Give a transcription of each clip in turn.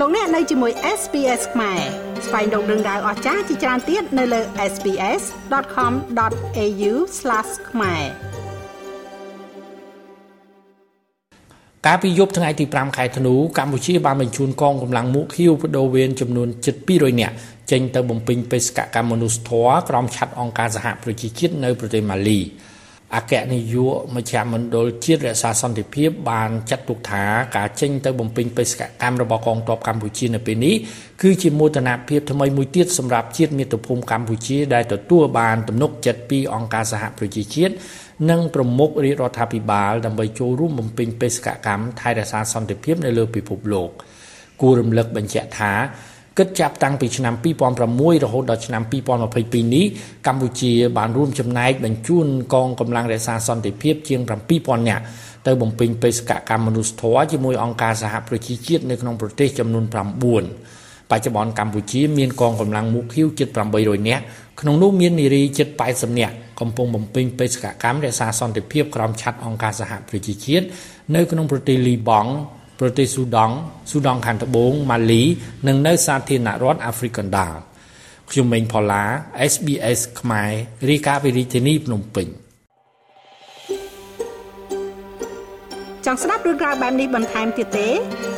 លោកអ្នកនៅជាមួយ SPS ខ្មែរស្វែងរកដឹងដៅអស្ចារ្យជាច្រើនទៀតនៅលើ SPS.com.au/ ខ្មែរកាលពីយប់ថ្ងៃទី5ខែធ្នូកម្ពុជាបានបញ្ជូនកងកម្លាំងមុខឃីវបដូវវេនចំនួនជិត200នាក់ចេញទៅបំពេញបេសកកម្មមនុស្សធម៌ក្រោមឆ័ត្រអង្គការសហប្រជាជាតិនៅប្រទេសម៉ាលី អគ្គនាយកមជ្ឈមណ្ឌលជាតិរក្សាសន្តិភាពបានចាត់ទុកថាការចេញទៅបំពេញបេសកកម្មរបស់កងទ័ពកម្ពុជានៅពេលនេះគឺជាមោទនភាពថ្មីមួយទៀតសម្រាប់ជាតិមាតុភូមិកម្ពុជាដែលទទួលបានទំនុកចិត្តពីអង្គការសហប្រជាជាតិនិងប្រមុខរាជរដ្ឋាភិបាលដើម្បីចូលរួមបំពេញបេសកកម្មថែរក្សាសន្តិភាពនៅលើពិភពលោកគួររំលឹកបញ្ជាក់ថា គិតចាប់តាំងពីឆ្នាំ2006រហូតដល់ឆ្នាំ2022នេះកម្ពុជាបានរួមចំណែកបញ្ជូនកងកម្លាំងរក្សាសន្តិភាពជាង7000នាក់ទៅបំពេញបេសកកម្មមនុស្សធម៌ជាមួយអង្គការសហប្រជាជាតិនៅក្នុងប្រទេសចំនួន9បច្ចុប្បន្នកម្ពុជាមានកងកម្លាំងមុខឃីវជិត800នាក់ក្នុងនោះមាននារីជិត80នាក់កំពុងបំពេញបេសកកម្មរក្សាសន្តិភាពក្រោមឆ័ត្រអង្គការសហប្រជាជាតិនៅក្នុងប្រទេសលីបង់ ប្រទេសស៊ូដង់ស៊ូដង់ខាងត្បូងម៉ាលី និងនៅសាធារណរដ្ឋអាហ្វ្រិកកណ្ដាលខ្ញុំម៉េងផល្លា SBS ខ្មែររាយការណ៍ពីរាជធានីភ្នំពេញចង់ស្ដាប់រឿងរ៉ាវបែបនេះបន្ថែមទៀតទេ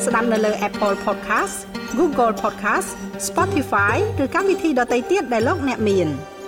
ស្ដាប់នៅលើ Apple Podcast Google Podcast Spotify ឬកម្មវិធីដទៃទៀតដែលលោកអ្នកមាន។